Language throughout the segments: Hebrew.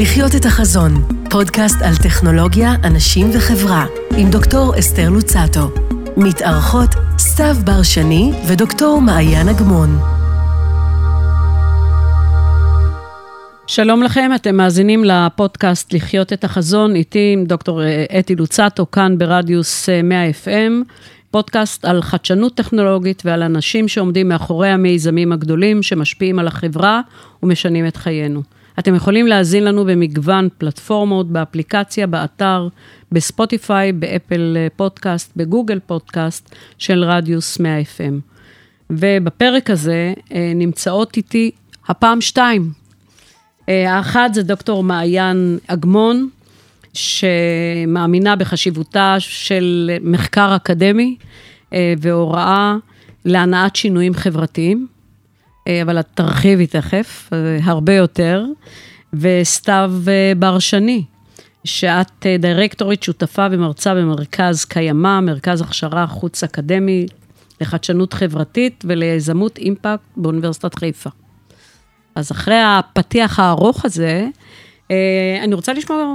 לחיות את החזון, פודקאסט על טכנולוגיה, אנשים וחברה, עם דוקטור אסתר לוצטו. מתארחות סתיו בר שני ודוקטור מעיין אגמון. שלום לכם, אתם מאזינים לפודקאסט לחיות את החזון, איתי עם דוקטור אה, אתי לוצטו, כאן ברדיוס אה, 100 FM, פודקאסט על חדשנות טכנולוגית ועל אנשים שעומדים מאחורי המיזמים הגדולים שמשפיעים על החברה ומשנים את חיינו. אתם יכולים להאזין לנו במגוון פלטפורמות, באפליקציה, באתר, בספוטיפיי, באפל אה, פודקאסט, בגוגל פודקאסט של רדיוס 100 FM. ובפרק הזה אה, נמצאות איתי הפעם שתיים. אה, האחת זה דוקטור מעיין אגמון, שמאמינה בחשיבותה של מחקר אקדמי אה, והוראה להנעת שינויים חברתיים, אה, אבל את תרחיבי תכף, הרבה יותר, וסתיו בר שני, שאת דירקטורית שותפה ומרצה במרכז קיימא, מרכז הכשרה חוץ-אקדמי לחדשנות חברתית וליזמות אימפקט באוניברסיטת חיפה. אז אחרי הפתיח הארוך הזה, אה, אני רוצה לשמוע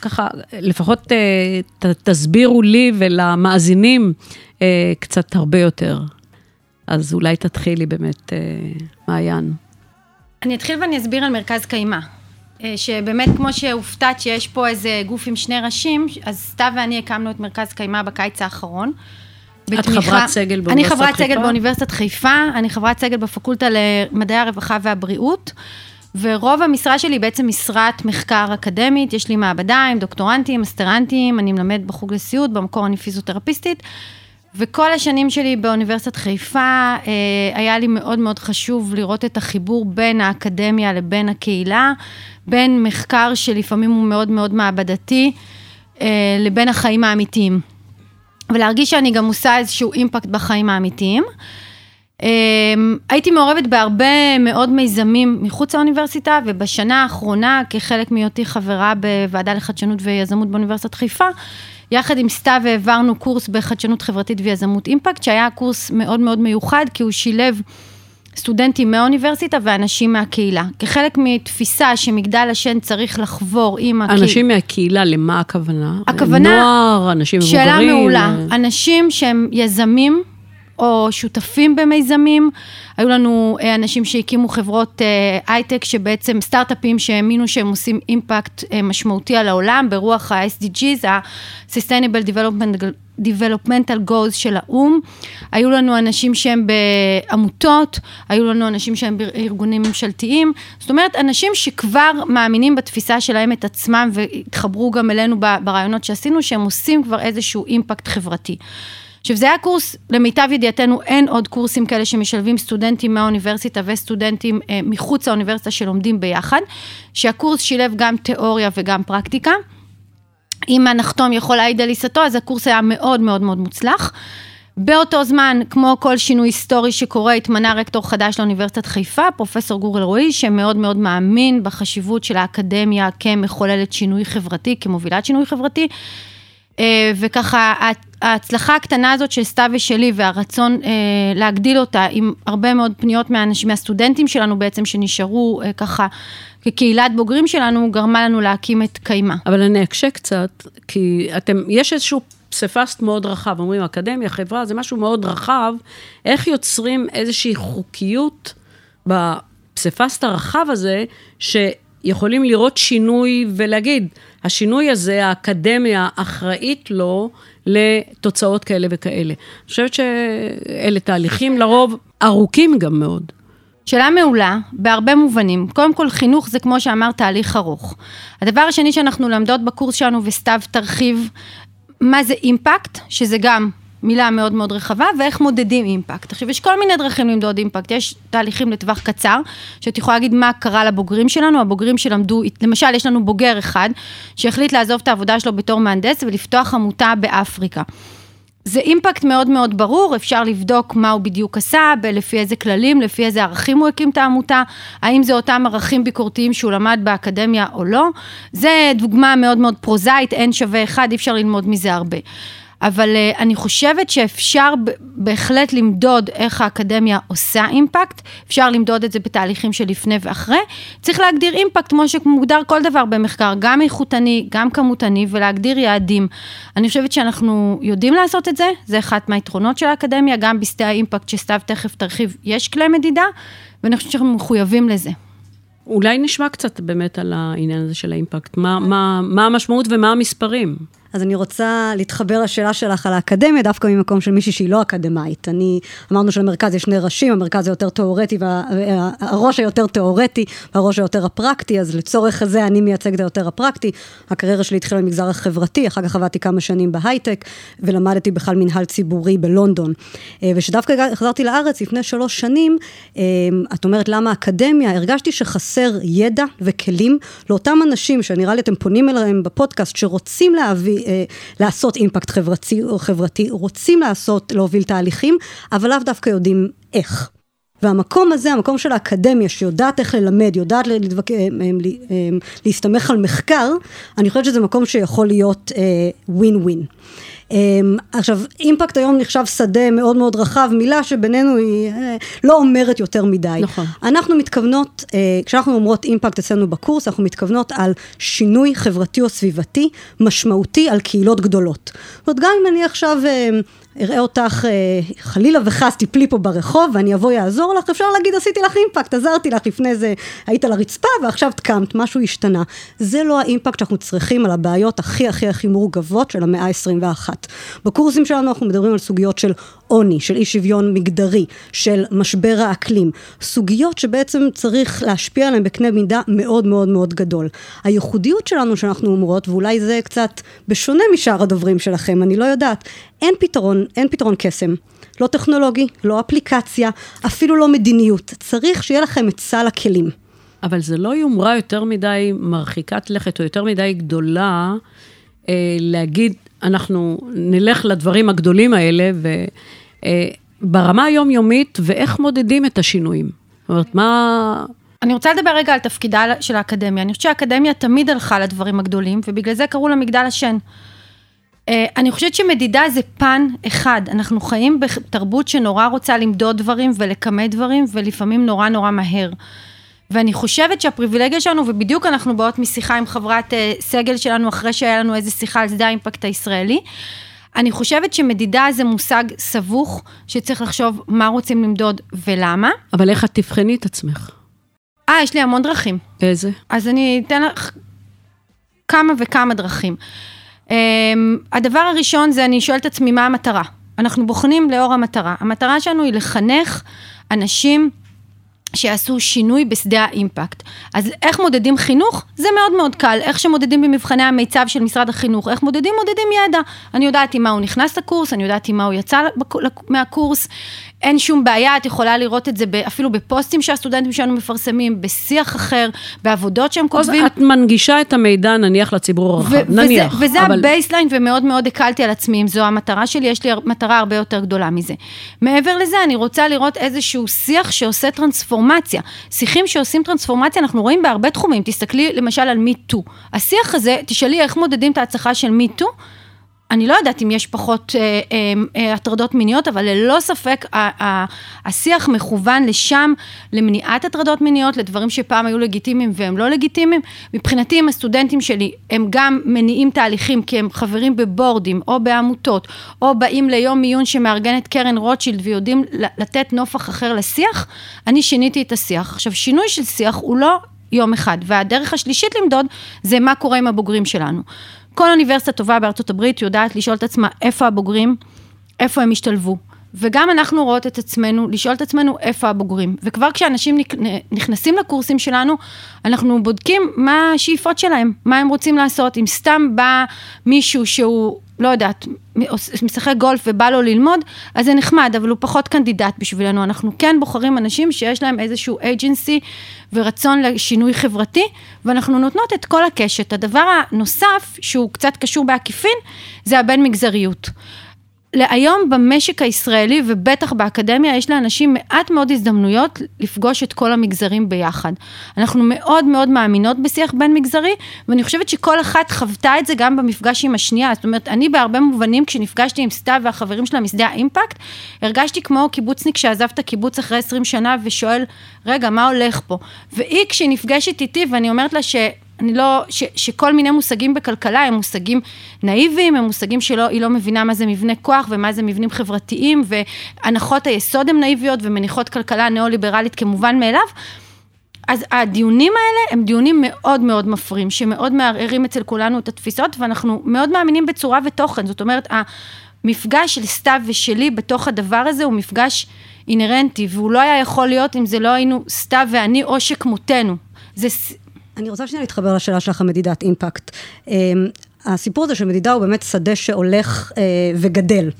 ככה, לפחות אה, ת, תסבירו לי ולמאזינים אה, קצת הרבה יותר. אז אולי תתחילי באמת, מעיין. אני אתחיל ואני אסביר על מרכז קיימא. שבאמת, כמו שהופתעת שיש פה איזה גוף עם שני ראשים, אז סתיו ואני הקמנו את מרכז קיימא בקיץ האחרון. את בתמיכה, חברת סגל באוניברסיטת חיפה? אני חברת סגל באוניברסיטת חיפה, אני חברת סגל בפקולטה למדעי הרווחה והבריאות, ורוב המשרה שלי היא בעצם משרת מחקר אקדמית, יש לי מעבדה עם דוקטורנטים, אסטרנטים, אני מלמדת בחוג לסיעוד, במקור אני פיזיותרפיסטית, וכל השנים שלי באוניברסיטת חיפה, אה, היה לי מאוד מאוד חשוב לראות את החיבור בין האקדמיה לבין הקהילה, בין מחקר שלפעמים הוא מאוד מאוד מעבדתי, אה, לבין החיים האמיתיים. ולהרגיש שאני גם עושה איזשהו אימפקט בחיים האמיתיים. אמ, הייתי מעורבת בהרבה מאוד מיזמים מחוץ לאוניברסיטה, ובשנה האחרונה, כחלק מהיותי חברה בוועדה לחדשנות ויזמות באוניברסיטת חיפה, יחד עם סתיו העברנו קורס בחדשנות חברתית ויזמות אימפקט, שהיה קורס מאוד מאוד מיוחד, כי הוא שילב סטודנטים מהאוניברסיטה ואנשים מהקהילה. כחלק מתפיסה שמגדל השן צריך לחבור עם הקהילה. אנשים מהקהילה, למה הכוונה? הכוונה... נוער, אנשים מבוגרים? שאלה מעולה. אנשים שהם יזמים. או שותפים במיזמים. היו לנו אה, אנשים שהקימו חברות אה, הייטק, שבעצם סטארט-אפים שהאמינו שהם עושים אימפקט אה, משמעותי על העולם, ברוח ה-SDGs, ה-Sustainable Development Developmental Goals של האו"ם. היו לנו אנשים שהם בעמותות, היו לנו אנשים שהם בארגונים ממשלתיים. זאת אומרת, אנשים שכבר מאמינים בתפיסה שלהם את עצמם והתחברו גם אלינו ברעיונות שעשינו, שהם עושים כבר איזשהו אימפקט חברתי. עכשיו, זה היה קורס, למיטב ידיעתנו, אין עוד קורסים כאלה שמשלבים סטודנטים מהאוניברסיטה וסטודנטים אה, מחוץ לאוניברסיטה שלומדים ביחד, שהקורס שילב גם תיאוריה וגם פרקטיקה. אם הנחתום יכול להעיד על עיסתו, אז הקורס היה מאוד מאוד מאוד מוצלח. באותו זמן, כמו כל שינוי היסטורי שקורה, התמנה רקטור חדש לאוניברסיטת חיפה, פרופסור גורל רועי, שמאוד מאוד מאמין בחשיבות של האקדמיה כמחוללת שינוי חברתי, כמובילת שינוי חברתי. אה, וככה, ההצלחה הקטנה הזאת של סתיו ושלי והרצון אה, להגדיל אותה עם הרבה מאוד פניות מהאנשים, מהסטודנטים שלנו בעצם, שנשארו אה, ככה כקהילת בוגרים שלנו, גרמה לנו להקים את קיימה. אבל אני אקשה קצת, כי אתם, יש איזשהו פסיפסט מאוד רחב, אומרים אקדמיה, חברה, זה משהו מאוד רחב, איך יוצרים איזושהי חוקיות בפסיפסט הרחב הזה, שיכולים לראות שינוי ולהגיד, השינוי הזה, האקדמיה אחראית לו לתוצאות כאלה וכאלה. אני חושבת שאלה תהליכים לרוב ארוכים גם מאוד. שאלה מעולה, בהרבה מובנים. קודם כל, חינוך זה כמו שאמרת, תהליך ארוך. הדבר השני שאנחנו למדות בקורס שלנו, וסתיו תרחיב, מה זה אימפקט, שזה גם מילה מאוד מאוד רחבה, ואיך מודדים אימפקט. עכשיו, יש כל מיני דרכים למדוד אימפקט, יש תהליכים לטווח קצר, שאת יכולה להגיד מה קרה לבוגרים שלנו, הבוגרים שלמדו, למשל, יש לנו בוגר אחד, שהחליט לעזוב את העבודה שלו בתור מהנדס ולפתוח עמותה באפריקה. זה אימפקט מאוד מאוד ברור, אפשר לבדוק מה הוא בדיוק עשה, לפי איזה כללים, לפי איזה ערכים הוא הקים את העמותה, האם זה אותם ערכים ביקורתיים שהוא למד באקדמיה או לא. זה דוגמה מאוד מאוד פרוזאית, אין שווה אחד, אי אפשר ללמוד מזה הרבה. אבל uh, אני חושבת שאפשר בהחלט למדוד איך האקדמיה עושה אימפקט, אפשר למדוד את זה בתהליכים של לפני ואחרי. צריך להגדיר אימפקט כמו שמוגדר כל דבר במחקר, גם איכותני, גם כמותני, ולהגדיר יעדים. אני חושבת שאנחנו יודעים לעשות את זה, זה אחת מהיתרונות של האקדמיה, גם בשדה האימפקט שסתיו תכף תרחיב, יש כלי מדידה, ואני חושבת שאנחנו מחויבים לזה. אולי נשמע קצת באמת על העניין הזה של האימפקט, מה, מה, מה המשמעות ומה המספרים. אז אני רוצה להתחבר לשאלה שלך על האקדמיה, דווקא ממקום של מישהי שהיא לא אקדמאית. אני, אמרנו שלמרכז יש שני ראשים, המרכז היותר תיאורטי, והראש היותר תיאורטי, והראש היותר הפרקטי, אז לצורך הזה אני מייצגת היותר הפרקטי. הקריירה שלי התחילה במגזר החברתי, אחר כך עבדתי כמה שנים בהייטק, ולמדתי בכלל מנהל ציבורי בלונדון. אה, ושדווקא חזרתי לארץ לפני שלוש שנים, אה, את אומרת למה אקדמיה, הרגשתי שחסר ידע וכלים לאותם אנשים, שנראה לי אתם פונים אליהם בפודקאסט, שרוצים להביא אה, לעשות אימפקט חברתי, חברתי, רוצים לעשות, להוביל תהליכים, אבל לאו דווקא יודעים איך. והמקום הזה, המקום של האקדמיה, שיודעת איך ללמד, יודעת לדבק, אה, אה, להסתמך על מחקר, אני חושבת שזה מקום שיכול להיות ווין ווין. אמ, עכשיו, אימפקט היום נחשב שדה מאוד מאוד רחב, מילה שבינינו היא אה, לא אומרת יותר מדי. נכון. אנחנו מתכוונות, אה, כשאנחנו אומרות אימפקט אצלנו בקורס, אנחנו מתכוונות על שינוי חברתי או סביבתי משמעותי על קהילות גדולות. זאת אומרת, גם אם אני עכשיו... אה, אראה אותך אה, חלילה וחס תיפלי פה ברחוב ואני אבוא יעזור לך, אפשר להגיד עשיתי לך אימפקט, עזרתי לך לפני זה, היית על הרצפה ועכשיו קמת, משהו השתנה. זה לא האימפקט שאנחנו צריכים על הבעיות הכי הכי הכי מורכבות של המאה ה-21. בקורסים שלנו אנחנו מדברים על סוגיות של עוני, של אי שוויון מגדרי, של משבר האקלים, סוגיות שבעצם צריך להשפיע עליהן בקנה מידה מאוד מאוד מאוד גדול. הייחודיות שלנו שאנחנו אומרות, ואולי זה קצת בשונה משאר הדוברים שלכם, אני לא יודעת, אין פתרון, אין פתרון קסם. לא טכנולוגי, לא אפליקציה, אפילו לא מדיניות. צריך שיהיה לכם את סל הכלים. אבל זה לא יומרה יותר מדי מרחיקת לכת, או יותר מדי גדולה, אה, להגיד, אנחנו נלך לדברים הגדולים האלה, וברמה אה, היומיומית, ואיך מודדים את השינויים. זאת אומרת, מה... אני רוצה לדבר רגע על תפקידה של האקדמיה. אני חושבת שהאקדמיה תמיד הלכה לדברים הגדולים, ובגלל זה קראו לה מגדל השן. אה, אני חושבת שמדידה זה פן אחד, אנחנו חיים בתרבות שנורא רוצה למדוד דברים ולכמת דברים, ולפעמים נורא נורא מהר. ואני חושבת שהפריבילגיה שלנו, ובדיוק אנחנו באות משיחה עם חברת uh, סגל שלנו, אחרי שהיה לנו איזה שיחה על שדה האימפקט הישראלי, אני חושבת שמדידה זה מושג סבוך, שצריך לחשוב מה רוצים למדוד ולמה. אבל איך את תבחני את עצמך? אה, יש לי המון דרכים. איזה? אז אני אתן לך כמה וכמה דרכים. Um, הדבר הראשון זה אני שואלת את עצמי מה המטרה. אנחנו בוחנים לאור המטרה. המטרה שלנו היא לחנך אנשים שיעשו שינוי בשדה ה impact. אז איך מודדים חינוך? זה מאוד מאוד קל. איך שמודדים במבחני המיצ"ב של משרד החינוך. איך מודדים? מודדים ידע. אני יודעת עם מה הוא נכנס לקורס, אני יודעת עם מה הוא יצא מהקורס. אין שום בעיה, את יכולה לראות את זה אפילו בפוסטים שהסטודנטים שלנו מפרסמים, בשיח אחר, בעבודות שהם כותבים. את מנגישה את המידע נניח לציבור הרחב, נניח. וזה, וזה אבל... ה baseline ומאוד מאוד הקלתי על עצמי, אם זו המטרה שלי, יש לי מטרה הרבה יותר גדולה מזה. מעבר לזה, אני רוצה לראות איזשהו שיח שעושה טרנספורמציה. שיחים שעושים טרנספורמציה, אנחנו רואים בהרבה תחומים, תסתכלי למשל על מיטו. השיח הזה, תשאלי איך מודדים את ההצלחה של מיטו. אני לא יודעת אם יש פחות אה, אה, אה, הטרדות מיניות, אבל ללא ספק השיח מכוון לשם, למניעת הטרדות מיניות, לדברים שפעם היו לגיטימיים והם לא לגיטימיים. מבחינתי, עם הסטודנטים שלי, הם גם מניעים תהליכים, כי הם חברים בבורדים, או בעמותות, או באים ליום מיון שמארגנת קרן רוטשילד ויודעים לתת נופח אחר לשיח, אני שיניתי את השיח. עכשיו, שינוי של שיח הוא לא יום אחד, והדרך השלישית למדוד זה מה קורה עם הבוגרים שלנו. כל אוניברסיטה טובה בארצות הברית יודעת לשאול את עצמה איפה הבוגרים, איפה הם השתלבו. וגם אנחנו רואות את עצמנו, לשאול את עצמנו איפה הבוגרים. וכבר כשאנשים נכנסים לקורסים שלנו, אנחנו בודקים מה השאיפות שלהם, מה הם רוצים לעשות. אם סתם בא מישהו שהוא, לא יודעת, משחק גולף ובא לו ללמוד, אז זה נחמד, אבל הוא פחות candidate בשבילנו. אנחנו כן בוחרים אנשים שיש להם איזשהו agency ורצון לשינוי חברתי, ואנחנו נותנות את כל הקשת. הדבר הנוסף, שהוא קצת קשור בעקיפין, זה הבין מגזריות. היום במשק הישראלי ובטח באקדמיה יש לאנשים מעט מאוד הזדמנויות לפגוש את כל המגזרים ביחד. אנחנו מאוד מאוד מאמינות בשיח בין מגזרי ואני חושבת שכל אחת חוותה את זה גם במפגש עם השנייה. זאת אומרת, אני בהרבה מובנים כשנפגשתי עם סתיו והחברים שלה משדה האימפקט, הרגשתי כמו קיבוצניק שעזב את הקיבוץ אחרי 20 שנה ושואל, רגע, מה הולך פה? והיא כשהיא נפגשת איתי ואני אומרת לה ש... אני לא, ש, שכל מיני מושגים בכלכלה הם מושגים נאיביים, הם מושגים שהיא לא מבינה מה זה מבנה כוח ומה זה מבנים חברתיים, והנחות היסוד הן נאיביות ומניחות כלכלה ניאו-ליברלית כמובן מאליו. אז הדיונים האלה הם דיונים מאוד מאוד מפרים, שמאוד מערערים אצל כולנו את התפיסות, ואנחנו מאוד מאמינים בצורה ותוכן. זאת אומרת, המפגש של סתיו ושלי בתוך הדבר הזה הוא מפגש אינהרנטי, והוא לא היה יכול להיות אם זה לא היינו סתיו ואני או שכמותנו. זה אני רוצה שנייה להתחבר לשאלה שלך, המדידת אימפקט. אמ, הסיפור הזה של מדידה הוא באמת שדה שהולך אה, וגדל.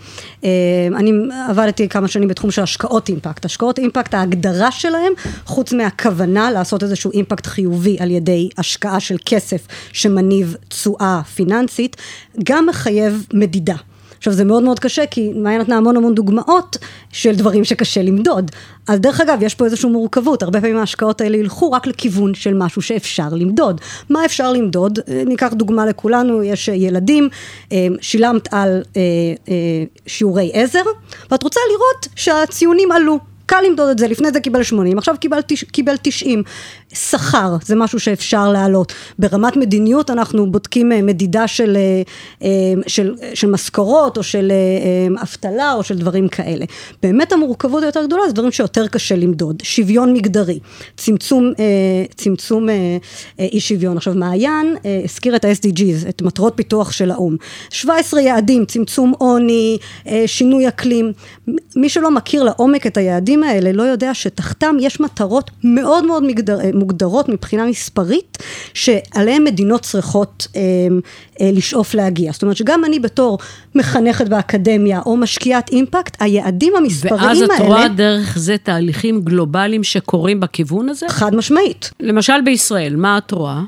אה, אני עבדתי כמה שנים בתחום של השקעות אימפקט. השקעות אימפקט, ההגדרה שלהם, חוץ מהכוונה לעשות איזשהו אימפקט חיובי על ידי השקעה של כסף שמניב תשואה פיננסית, גם מחייב מדידה. עכשיו זה מאוד מאוד קשה כי מעיין נתנה המון המון דוגמאות של דברים שקשה למדוד. אז דרך אגב יש פה איזושהי מורכבות, הרבה פעמים ההשקעות האלה ילכו רק לכיוון של משהו שאפשר למדוד. מה אפשר למדוד? אה, ניקח דוגמה לכולנו, יש אה, ילדים, אה, שילמת על שיעורי עזר ואת רוצה לראות שהציונים עלו. קל למדוד את זה, לפני זה קיבל 80, עכשיו קיבל 90. שכר זה משהו שאפשר להעלות. ברמת מדיניות אנחנו בודקים אה, מדידה של, אה, אה, של, של משכורות או של אבטלה או של דברים כאלה. באמת המורכבות היותר גדולה זה דברים שיותר קשה למדוד. שוויון מגדרי, צמצום, צמצום אי שוויון. עכשיו מעיין הזכיר את ה-SDGs, את מטרות פיתוח של האו"ם. 17 יעדים, צמצום עוני, שינוי אקלים. מי שלא מכיר לעומק את היעדים האלה לא יודע שתחתם יש מטרות מאוד מאוד מגדר, מוגדרות מבחינה מספרית, שעליהן מדינות צריכות אה, אה, לשאוף להגיע. זאת אומרת שגם אני בתור מחנכת באקדמיה או משקיעת אימפקט, היעדים המספריים האלה... ואז את רואה דרך זה תהליכים גלובליים שקורים בכיוון הזה? חד משמעית. למשל בישראל, מה את רואה?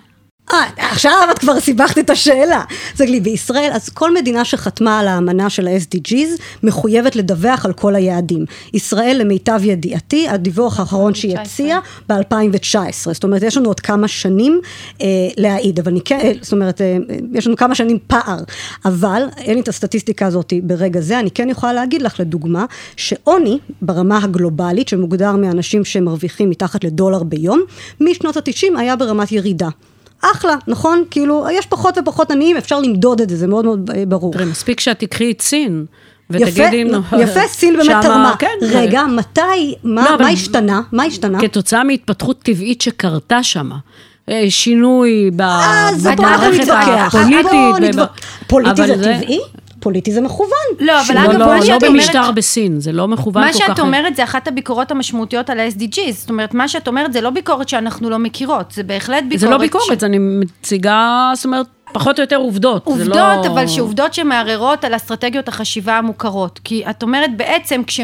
אה, עכשיו את כבר סיבכת את השאלה. זה לי, בישראל, אז כל מדינה שחתמה על האמנה של ה-SDGs, מחויבת לדווח על כל היעדים. ישראל, למיטב ידיעתי, הדיווח האחרון שהיא הציעה, ב-2019. זאת אומרת, יש לנו עוד כמה שנים אה, להעיד, אבל אני כן, אה, זאת אומרת, אה, יש לנו כמה שנים פער. אבל, אין לי את הסטטיסטיקה הזאת ברגע זה, אני כן יכולה להגיד לך, לדוגמה, שעוני, ברמה הגלובלית, שמוגדר מאנשים שמרוויחים מתחת לדולר ביום, משנות ה-90 היה ברמת ירידה. אחלה, נכון? כאילו, יש פחות ופחות עניים, אפשר למדוד את זה, זה מאוד מאוד אה, ברור. תראי, מספיק שאת תקחי את סין. ותגידי אם... יפה, סין באמת תרמה. כן, רגע, מתי, מה, לא, מה השתנה? מה השתנה? כתוצאה מהתפתחות טבעית שקרתה שם. אה, שינוי במערכת הפוליטית. פוליטי זה טבעי? פוליטי זה מכוון. לא, אבל אגב, לא, מה שאת אומרת... לא במשטר בסין, זה לא מכוון כל כך... מה שאת אומרת זה אחת הביקורות המשמעותיות על ה-SDGs. זאת אומרת, מה שאת אומרת זה לא ביקורת שאנחנו לא מכירות, זה בהחלט ביקורת... זה לא ביקורת, ש... אני מציגה, זאת אומרת... פחות או יותר עובדות. עובדות, לא... אבל שעובדות שמערערות על אסטרטגיות החשיבה המוכרות. כי את אומרת בעצם, כש...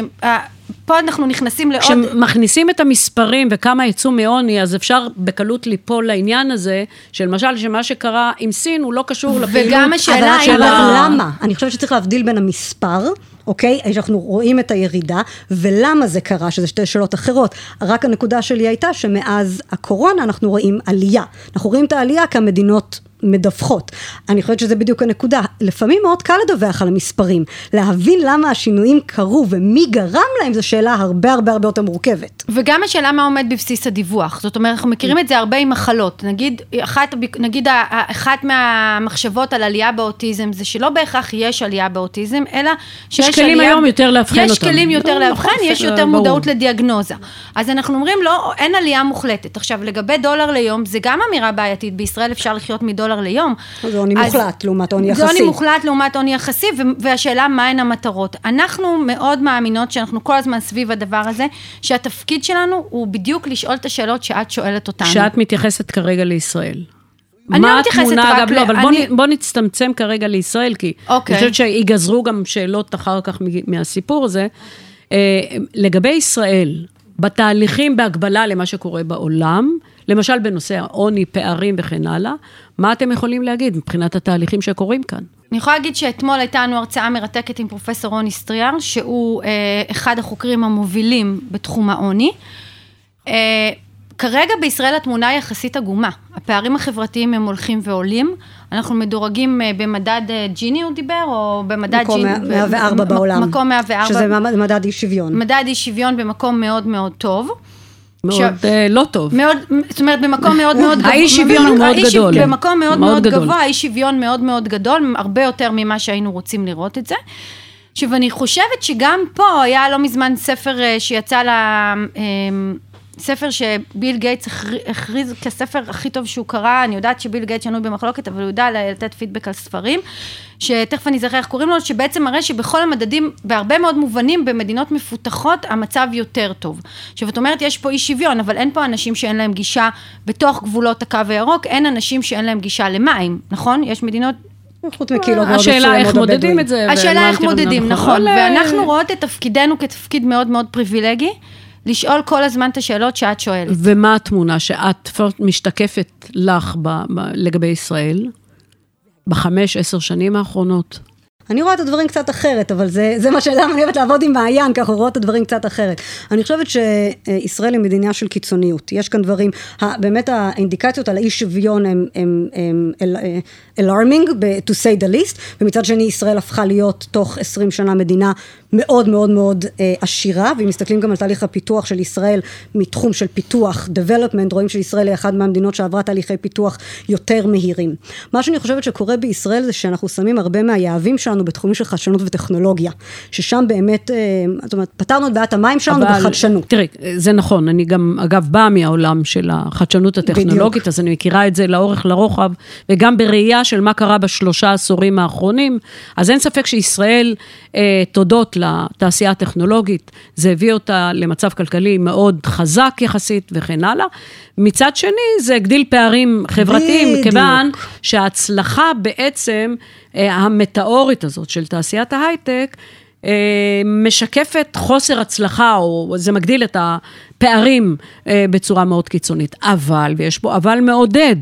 פה אנחנו נכנסים לעוד... כשמכניסים את המספרים וכמה יצאו מעוני, אז אפשר בקלות ליפול לעניין הזה, של למשל, שמה שקרה עם סין הוא לא קשור לפעילות. וגם השאלה היא... אבל למה? אני חושבת שצריך להבדיל בין המספר, אוקיי? שאנחנו רואים את הירידה, ולמה זה קרה, שזה שתי שאלות אחרות. רק הנקודה שלי הייתה שמאז הקורונה אנחנו רואים עלייה. אנחנו רואים את העלייה כי המדינות... מדווחות. אני חושבת שזה בדיוק הנקודה. לפעמים מאוד קל לדווח על המספרים. להבין למה השינויים קרו ומי גרם להם, זו שאלה הרבה הרבה הרבה יותר מורכבת. וגם השאלה מה עומד בבסיס הדיווח. זאת אומרת, אנחנו מכירים את זה הרבה עם מחלות. נגיד, אחת, נגיד אחת מהמחשבות על עלייה באוטיזם, זה שלא בהכרח יש עלייה באוטיזם, אלא שיש יש כלים היום יותר לאבחן אותם. יש כלים יותר לא, לאבחן, נכון, יש יותר מודעות לדיאגנוזה. אז אנחנו אומרים, לא, אין עלייה מוחלטת. עכשיו, לגבי דולר ליום, זה גם אמירה בעייתית. בישראל אפשר לחיות מדולר דולר ליום. זה עוני מוחלט לעומת עוני יחסי. זה עוני מוחלט לעומת עוני יחסי, והשאלה מהן המטרות. אנחנו מאוד מאמינות שאנחנו כל הזמן סביב הדבר הזה, שהתפקיד שלנו הוא בדיוק לשאול את השאלות שאת שואלת אותנו. שאת מתייחסת כרגע לישראל. אני לא מתייחסת רק אגב, ל... לא, אבל אני... בוא, בוא נצטמצם כרגע לישראל, כי אוקיי. אני חושבת שיגזרו גם שאלות אחר כך מהסיפור הזה. אה, לגבי ישראל, בתהליכים בהקבלה למה שקורה בעולם, למשל בנושא העוני, פערים וכן הלאה, מה אתם יכולים להגיד מבחינת התהליכים שקורים כאן? אני יכולה להגיד שאתמול הייתה לנו הרצאה מרתקת עם פרופסור רוני סטריאר, שהוא אה, אחד החוקרים המובילים בתחום העוני. אה, כרגע בישראל התמונה היא יחסית עגומה. הפערים החברתיים הם הולכים ועולים. אנחנו מדורגים אה, במדד אה, ג'יני, הוא דיבר, או במדד מקום ג'יני... 104 מ- בעולם. מקום 104. שזה מדד אי שוויון. מדד אי שוויון במקום מאוד מאוד טוב. מאוד אה, לא טוב. מאוד, זאת אומרת, במקום מאוד מאוד גבוה. האי שוויון הוא מאוד גדול. במקום מאוד מאוד. גבוה, האי שוויון מאוד מאוד גדול, הרבה יותר ממה שהיינו רוצים לראות את זה. עכשיו, אני חושבת שגם פה היה לא מזמן ספר שיצא ל... ספר שביל גייטס הכר- הכריז כספר הכי טוב שהוא קרא, אני יודעת שביל גייטס שנוי במחלוקת, אבל הוא יודע לתת פידבק על ספרים, שתכף אני אזכר איך קוראים לו, שבעצם מראה שבכל המדדים, בהרבה מאוד מובנים, במדינות מפותחות, המצב יותר טוב. עכשיו, את אומרת, יש פה אי שוויון, אבל אין פה אנשים שאין להם גישה בתוך גבולות הקו הירוק, אין אנשים שאין להם גישה למים, נכון? יש מדינות חוץ מקהילות מאוד השאלה מסוימות איך מודדים. את זה. השאלה איך מודדים, נכון, אה, ואנחנו רואות את תפקידנו כתפקיד מאוד מאוד פריבילגי, לשאול כל הזמן את השאלות שאת שואלת. ומה התמונה שאת משתקפת לך ב, ב, לגבי ישראל בחמש, עשר שנים האחרונות? אני רואה את הדברים קצת אחרת, אבל זה, זה מה שלמה אני אוהבת לעבוד עם מעיין, ככה רואות את הדברים קצת אחרת. אני חושבת שישראל היא מדינה של קיצוניות. יש כאן דברים, באמת האינדיקציות על האי שוויון הם, הם, הם אל- אה, to say the least, ומצד שני ישראל הפכה להיות תוך 20 שנה מדינה מאוד מאוד מאוד אה, עשירה, ואם מסתכלים גם על תהליך הפיתוח של ישראל מתחום של פיתוח, development, רואים שישראל היא אחת מהמדינות שעברה תהליכי פיתוח יותר מהירים. מה שאני חושבת שקורה בישראל זה שאנחנו שמים הרבה מהיהבים שלנו בתחומים של חדשנות וטכנולוגיה, ששם באמת, אה, זאת אומרת, פתרנו את בעיית המים שלנו בחדשנות. תראי, זה נכון, אני גם, אגב, באה מהעולם של החדשנות הטכנולוגית, בדיוק. אז אני מכירה את זה לאורך לרוחב, וגם בראייה של מה קרה בשלושה עשורים האחרונים, אז אין ספק שישראל, אה, תודות לתעשייה הטכנולוגית, זה הביא אותה למצב כלכלי מאוד חזק יחסית וכן הלאה. מצד שני, זה הגדיל פערים חברתיים, בדיוק. כיוון שההצלחה בעצם, המטאורית הזאת של תעשיית ההייטק, אה, משקפת חוסר הצלחה, או זה מגדיל את הפערים אה, בצורה מאוד קיצונית. אבל, ויש פה אבל מעודד,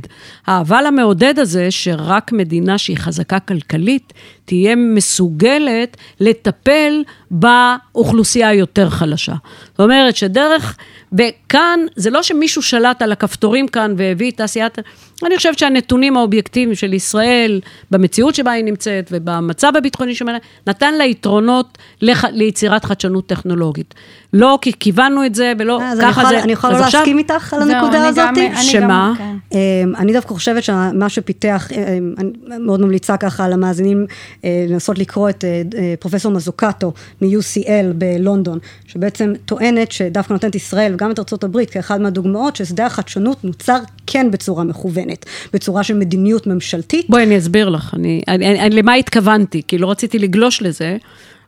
האבל המעודד הזה, שרק מדינה שהיא חזקה כלכלית, תהיה מסוגלת לטפל באוכלוסייה היותר חלשה. זאת אומרת שדרך, וכאן, זה לא שמישהו שלט על הכפתורים כאן והביא תעשיית, אני חושבת שהנתונים האובייקטיביים של ישראל, במציאות שבה היא נמצאת ובמצב הביטחוני שלה, נתן לה יתרונות לח, ליצירת חדשנות טכנולוגית. לא כי כיוונו את זה ולא אני ככה זה. אני יכולה לא עכשיו- להסכים איתך על הנקודה הזאת? גם- אני שמה? גם- כן. אמ, אני דווקא חושבת שמה שפיתח, אמ, אני מאוד ממליצה ככה למאזינים אה, לנסות לקרוא את אה, אה, פרופסור מזוקטו מ-UCL בלונדון, שבעצם טוענת שדווקא נותנת ישראל וגם את הברית כאחד מהדוגמאות, ששדה החדשנות נוצר כן בצורה מכוונת, בצורה של מדיניות ממשלתית. בואי, אני אסביר לך, אני, אני, אני, למה התכוונתי, כי לא רציתי לגלוש לזה,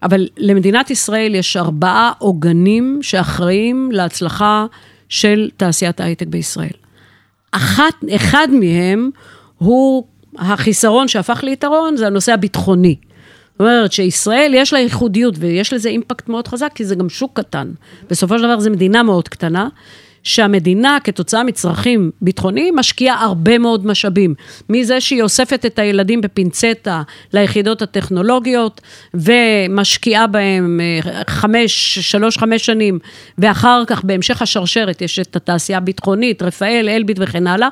אבל למדינת ישראל יש ארבעה עוגנים שאחראים להצלחה של תעשיית ההייטק בישראל. אחת, אחד מהם הוא החיסרון שהפך ליתרון, זה הנושא הביטחוני. זאת אומרת שישראל יש לה ייחודיות ויש לזה אימפקט מאוד חזק, כי זה גם שוק קטן. בסופו של דבר זו מדינה מאוד קטנה, שהמדינה, כתוצאה מצרכים ביטחוניים, משקיעה הרבה מאוד משאבים. מזה שהיא אוספת את הילדים בפינצטה ליחידות הטכנולוגיות, ומשקיעה בהם אה, חמש, שלוש, חמש שנים, ואחר כך בהמשך השרשרת יש את התעשייה הביטחונית, רפאל, אלביט וכן הלאה.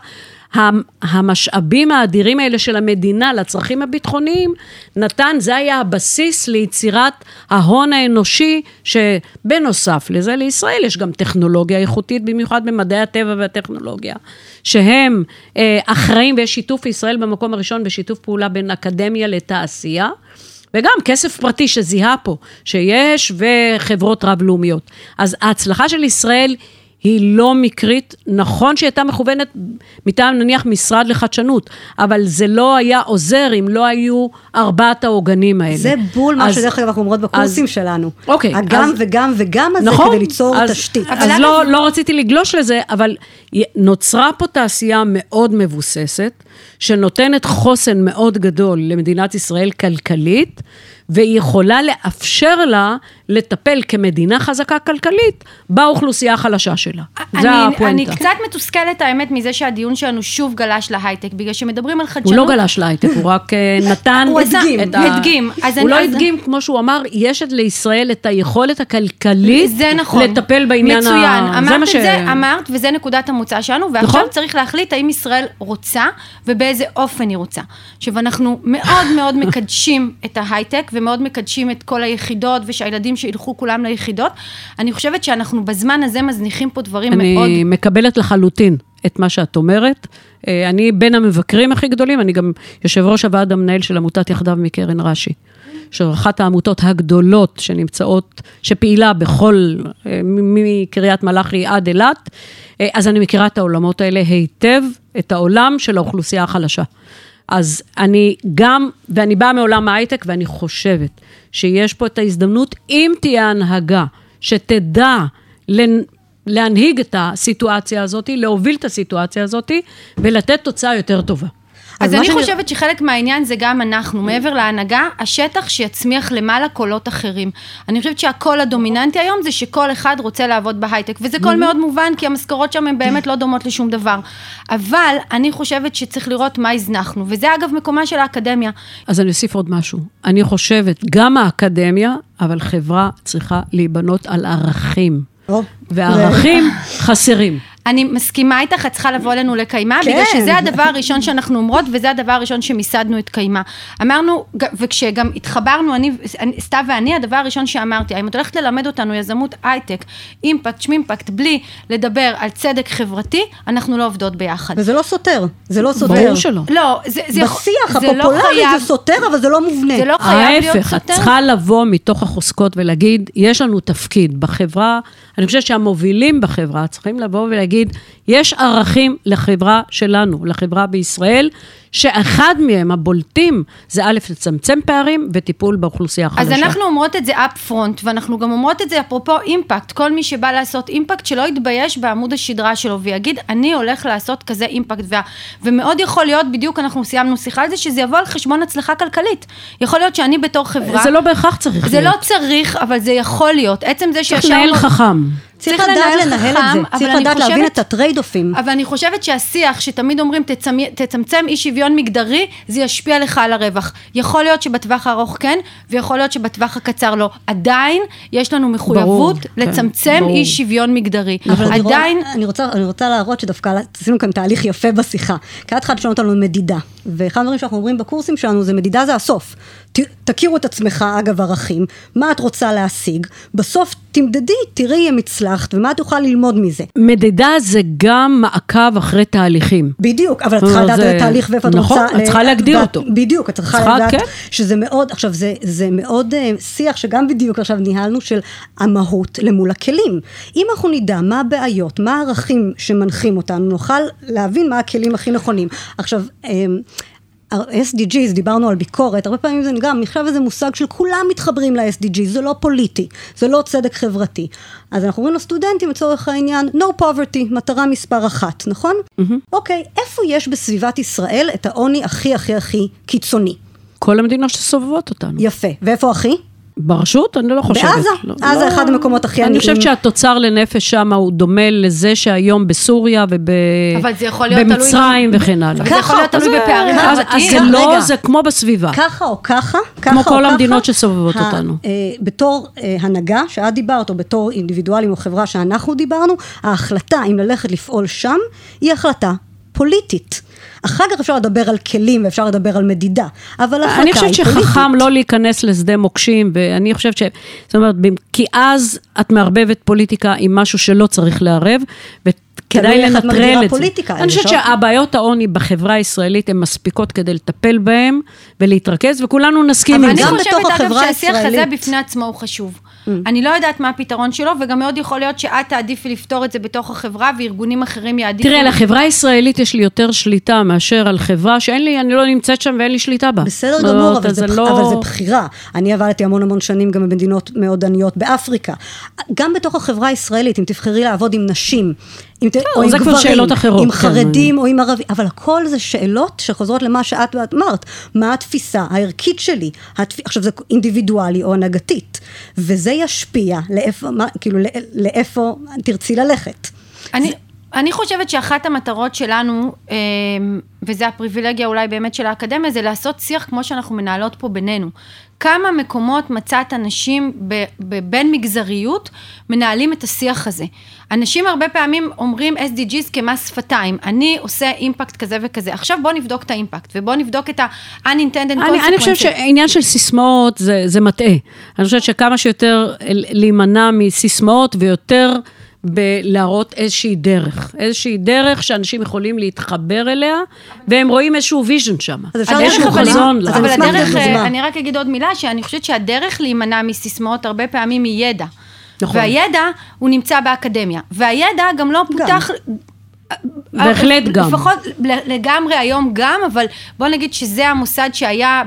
המ- המשאבים האדירים האלה של המדינה לצרכים הביטחוניים, נתן, זה היה הבסיס ליצירת ההון האנושי, שבנוסף לזה לישראל יש גם טכנולוגיה איכותית, במיוחד במדעי הטבע והטכנולוגיה, שהם אה, אחראים, ויש שיתוף ישראל במקום הראשון בשיתוף פעולה בין אקדמיה לתעשייה. וגם כסף פרטי שזיהה פה, שיש, וחברות רב-לאומיות. אז ההצלחה של ישראל היא לא מקרית. נכון שהיא הייתה מכוונת מטעם נניח משרד לחדשנות, אבל זה לא היה עוזר אם לא היו ארבעת העוגנים האלה. זה בול מה אז- שדרך אגב אנחנו אומרות בקורסים אז- שלנו. אוקיי, הגם אז- וגם וגם הזה נכון, כדי ליצור אז, תשתית. אז אבל לא, לא רציתי לגלוש לזה, אבל נוצרה פה תעשייה מאוד מבוססת, שנותנת חוסן מאוד גדול למדינת ישראל כלכלית, והיא יכולה לאפשר לה לטפל כמדינה חזקה כלכלית באוכלוסייה החלשה שלה. זה אני, הפואנטה. אני קצת מתוסכלת, האמת, מזה שהדיון שלנו שוב גלש להייטק, בגלל שמדברים על הוא חדשנות. לא גלש להייטק, הוא רק אה, נתן... הוא עשה- את ה- הדגים. הוא אני- לא אז- הדגים, כמו שהוא אמר, יש את לישראל את היכולת הכלכלית זה נכון. לטפל בעניין ה... מצוין. אמרת מה את זה, אמרת, וזה נקודת המוצא שלנו, ועכשיו נכון. צריך להחליט האם ישראל רוצה ובאיזה אופן היא רוצה. עכשיו, אנחנו מאוד מאוד מקדשים את ההייטק, ומאוד מקדשים את כל היחידות, ושהילדים שילכו כולם ליחידות. אני חושבת שאנחנו בזמן הזה מזניחים פה דברים מאוד... אני מקבלת לחלוטין את מה שאת אומרת. אה, אני בין המבקרים הכי גדולים, אני גם יושב ראש הוועד המנהל של עמותת יחדיו מקרן רש"י. של אחת העמותות הגדולות שנמצאות, שפעילה בכל, אה, מקריית מלאכי עד אילת, אה, אז אני מכירה את העולמות האלה היטב, את העולם של האוכלוסייה החלשה. אז אני גם, ואני באה מעולם ההייטק, ואני חושבת שיש פה את ההזדמנות, אם תהיה הנהגה שתדע לנ- להנהיג את הסיטואציה הזאת, להוביל את הסיטואציה הזאת, ולתת תוצאה יותר טובה. אז אני שאני- חושבת שחלק מהעניין זה גם אנחנו, מעבר להנהגה, השטח שיצמיח למעלה קולות אחרים. אני חושבת שהקול הדומיננטי היום זה שכל אחד רוצה לעבוד בהייטק, וזה קול מאוד מובן, כי המשכורות שם הן באמת לא דומות לשום דבר. אבל אני חושבת שצריך לראות מה הזנחנו, וזה אגב מקומה של האקדמיה. אז אני אוסיף עוד משהו. אני חושבת, גם האקדמיה, אבל חברה צריכה להיבנות על ערכים. או, וערכים חסרים. אני מסכימה איתך, את צריכה לבוא אלינו לקיימה, כן. בגלל שזה הדבר הראשון שאנחנו אומרות, וזה הדבר הראשון שמיסדנו את קיימה. אמרנו, וכשגם התחברנו, אני, סתיו ואני, הדבר הראשון שאמרתי, אם את הולכת ללמד אותנו יזמות הייטק, אימפקט, שמימפקט, בלי לדבר על צדק חברתי, אנחנו לא עובדות ביחד. וזה לא סותר, זה לא סותר. ברור שלא. לא, זה, זה, בשיח זה לא הפופולרי חייב- זה סותר, אבל זה לא מובנה. זה לא חייב להיות ההפך, את סותר. צריכה לבוא מתוך החוזקות ולהגיד, יש לנו תפקיד בחברה, אני חושבת שהמובילים בחברה צריכים לבוא ולהגיד, יש ערכים לחברה שלנו, לחברה בישראל, שאחד מהם, הבולטים, זה א', לצמצם פערים וטיפול באוכלוסייה החלשה. אז אנחנו אומרות את זה up front, ואנחנו גם אומרות את זה אפרופו אימפקט. כל מי שבא לעשות אימפקט, שלא יתבייש בעמוד השדרה שלו, ויגיד, אני הולך לעשות כזה אימפקט. וה... ומאוד יכול להיות, בדיוק אנחנו סיימנו שיחה על זה, שזה יבוא על חשבון הצלחה כלכלית. יכול להיות שאני בתור חברה... זה לא בהכרח צריך זה לא להיות. צריך, אבל זה יכול להיות. עצם זה צריך שישבנו... לנהל חכם. צריך לדעת לנהל את זה, צריך לדעת להבין את ה trade-off ים. אבל אני חושבת שהשיח שתמיד אומרים תצמ... תצמצם אי שוויון מגדרי, זה ישפיע לך על הרווח. יכול להיות שבטווח הארוך כן, ויכול להיות שבטווח הקצר לא. עדיין יש לנו מחויבות כן, לצמצם ברור. אי שוויון מגדרי. אבל אני רואה- עדיין... אני רוצה, אני רוצה להראות שדווקא עשינו כאן תהליך יפה בשיחה. כי את התחלת לשאול אותנו מדידה. ואחד הדברים שאנחנו אומרים בקורסים שלנו זה מדידה זה הסוף. ת, תכירו את עצמך, אגב ערכים, מה את רוצה להשיג, בסוף תמדדי, תראי אם הצלחת ומה יכולה ללמוד מזה. מדידה זה גם מעקב אחרי תהליכים. בדיוק, אבל את צריכה אה, לדעת זה- את התהליך ואיפה את נכון, רוצה... את צריכה להגדיר ואת- אותו. בדיוק, את צריכה צריכה, לדעת כן. שזה מאוד, עכשיו זה, זה מאוד אה, שיח שגם בדיוק עכשיו ניהלנו של המהות למול הכלים. אם אנחנו נדע מה הבעיות, מה הערכים שמנחים אותנו, נוכל להבין מה הכלים הכי נכונים. עכשיו, אה, ה-SDGs, דיברנו על ביקורת, הרבה פעמים זה גם, נחשב איזה מושג של כולם מתחברים ל-SDG, זה לא פוליטי, זה לא צדק חברתי. אז אנחנו אומרים לסטודנטים לצורך העניין, no poverty, מטרה מספר אחת, נכון? אוקיי, איפה יש בסביבת ישראל את העוני הכי הכי הכי קיצוני? כל המדינות שסובבות אותנו. יפה. ואיפה הכי? ברשות? אני לא חושבת. בעזה. לא, עזה לא. אחד המקומות הכי אני עניים. חושבת שהתוצר לנפש שם הוא דומה לזה שהיום בסוריה אבל זה יכול להיות תלוי ובמצרים וכן הלאה. אבל זה יכול להיות תלוי זה- בפערים אז- חברתיים. אז זה לא, רגע. זה כמו בסביבה. ככה או ככה, ככה כמו או כל ככה, המדינות שסובבות ה- אותנו. אה, בתור אה, הנהגה, שאת דיברת, או בתור אינדיבידואלים או חברה שאנחנו דיברנו, ההחלטה אם ללכת לפעול שם, היא החלטה פוליטית. אחר כך אפשר לדבר על כלים ואפשר לדבר על מדידה, אבל אני היא חושבת פוליטית. שחכם לא להיכנס לשדה מוקשים, ואני חושבת ש... זאת אומרת, כי אז את מערבבת פוליטיקה עם משהו שלא צריך לערב, וכדאי לנטרל את זה. פוליטיקה, אני חושבת שהבעיות העוני בחברה הישראלית הן מספיקות כדי לטפל בהן ולהתרכז, וכולנו נסכים אבל עם אני זה. גם חושבת, בתוך אגב, שהשיח הזה. בפני עצמו הוא חשוב. אני לא יודעת מה הפתרון שלו, וגם מאוד יכול להיות שאת תעדיפי לפתור את זה בתוך החברה, וארגונים אחרים יעדיפו... תראה, על החברה הישראלית יש לי יותר שליטה מאשר על חברה שאין לי, אני לא נמצאת שם ואין לי שליטה בה. בסדר אומרת, גמור, אבל זה, לא- אבל זה בחירה. אני עבדתי המון המון שנים גם במדינות מאוד עניות באפריקה. גם בתוך החברה הישראלית, אם תבחרי לעבוד עם נשים אם ת- או עם זה גברים, שאלות אחרות, עם כן. חרדים או עם ערבים, אבל הכל זה שאלות שחוזרות למה שאת אמרת, מה התפיסה הערכית שלי, התפ... עכשיו זה אינדיבידואלי או הנהגתית, וזה ישפיע לאיפה, מה, כאילו, לא- לאיפה תרצי ללכת. אני, אני חושבת שאחת המטרות שלנו, אה, וזה הפריבילגיה אולי באמת של האקדמיה, זה לעשות שיח כמו שאנחנו מנהלות פה בינינו. כמה מקומות מצאת אנשים בבין מגזריות מנהלים את השיח הזה. אנשים הרבה פעמים אומרים SDGs כמס שפתיים, אני עושה אימפקט כזה וכזה. עכשיו בוא נבדוק את האימפקט, ובוא נבדוק את ה-unintended אני, אני חושבת consequences. שעניין של סיסמאות זה, זה מטעה. אני חושבת שכמה שיותר להימנע מסיסמאות ויותר בלהראות איזושהי דרך. איזושהי דרך שאנשים יכולים להתחבר אליה, והם רואים איזשהו vision שם. אז אפשר איזשהו ללכת, אבל- חזון. אז אבל הדרך. אה, אני רק אגיד עוד מילה, שאני חושבת שהדרך להימנע מסיסמאות הרבה פעמים היא ידע. נכון. והידע הוא נמצא באקדמיה. והידע גם לא פותח... בהחלט גם. לפחות לגמרי היום גם, אבל בוא נגיד שזה המוסד שהיה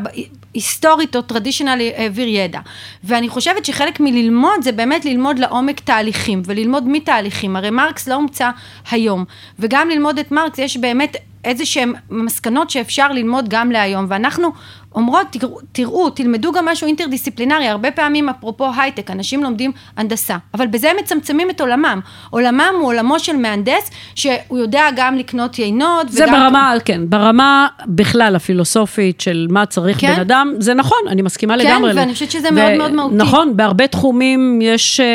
היסטורית או טרדישיונלי העביר ידע. ואני חושבת שחלק מללמוד זה באמת ללמוד לעומק תהליכים, וללמוד מתהליכים. הרי מרקס לא הומצא היום, וגם ללמוד את מרקס יש באמת איזה שהן מסקנות שאפשר ללמוד גם להיום, ואנחנו אומרות, תראו, תראו, תלמדו גם משהו אינטרדיסציפלינרי, הרבה פעמים אפרופו הייטק, אנשים לומדים הנדסה, אבל בזה הם מצמצמים את עולמם. עולמם הוא עולמו של מהנדס, שהוא יודע גם לקנות יינות, זה וגם... ברמה, כן, ברמה בכלל הפילוסופית של מה צריך כן? בן אדם, זה נכון, אני מסכימה כן, לגמרי. ואני חושבת שזה מאוד מאוד מהותי. נכון, בהרבה תחומים יש, אה,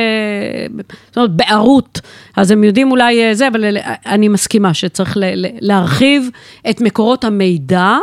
זאת אומרת, בערות, אז הם יודעים אולי אה, זה, אבל אני מסכימה שצריך ל- ל- להרחיב את מקורות המידע.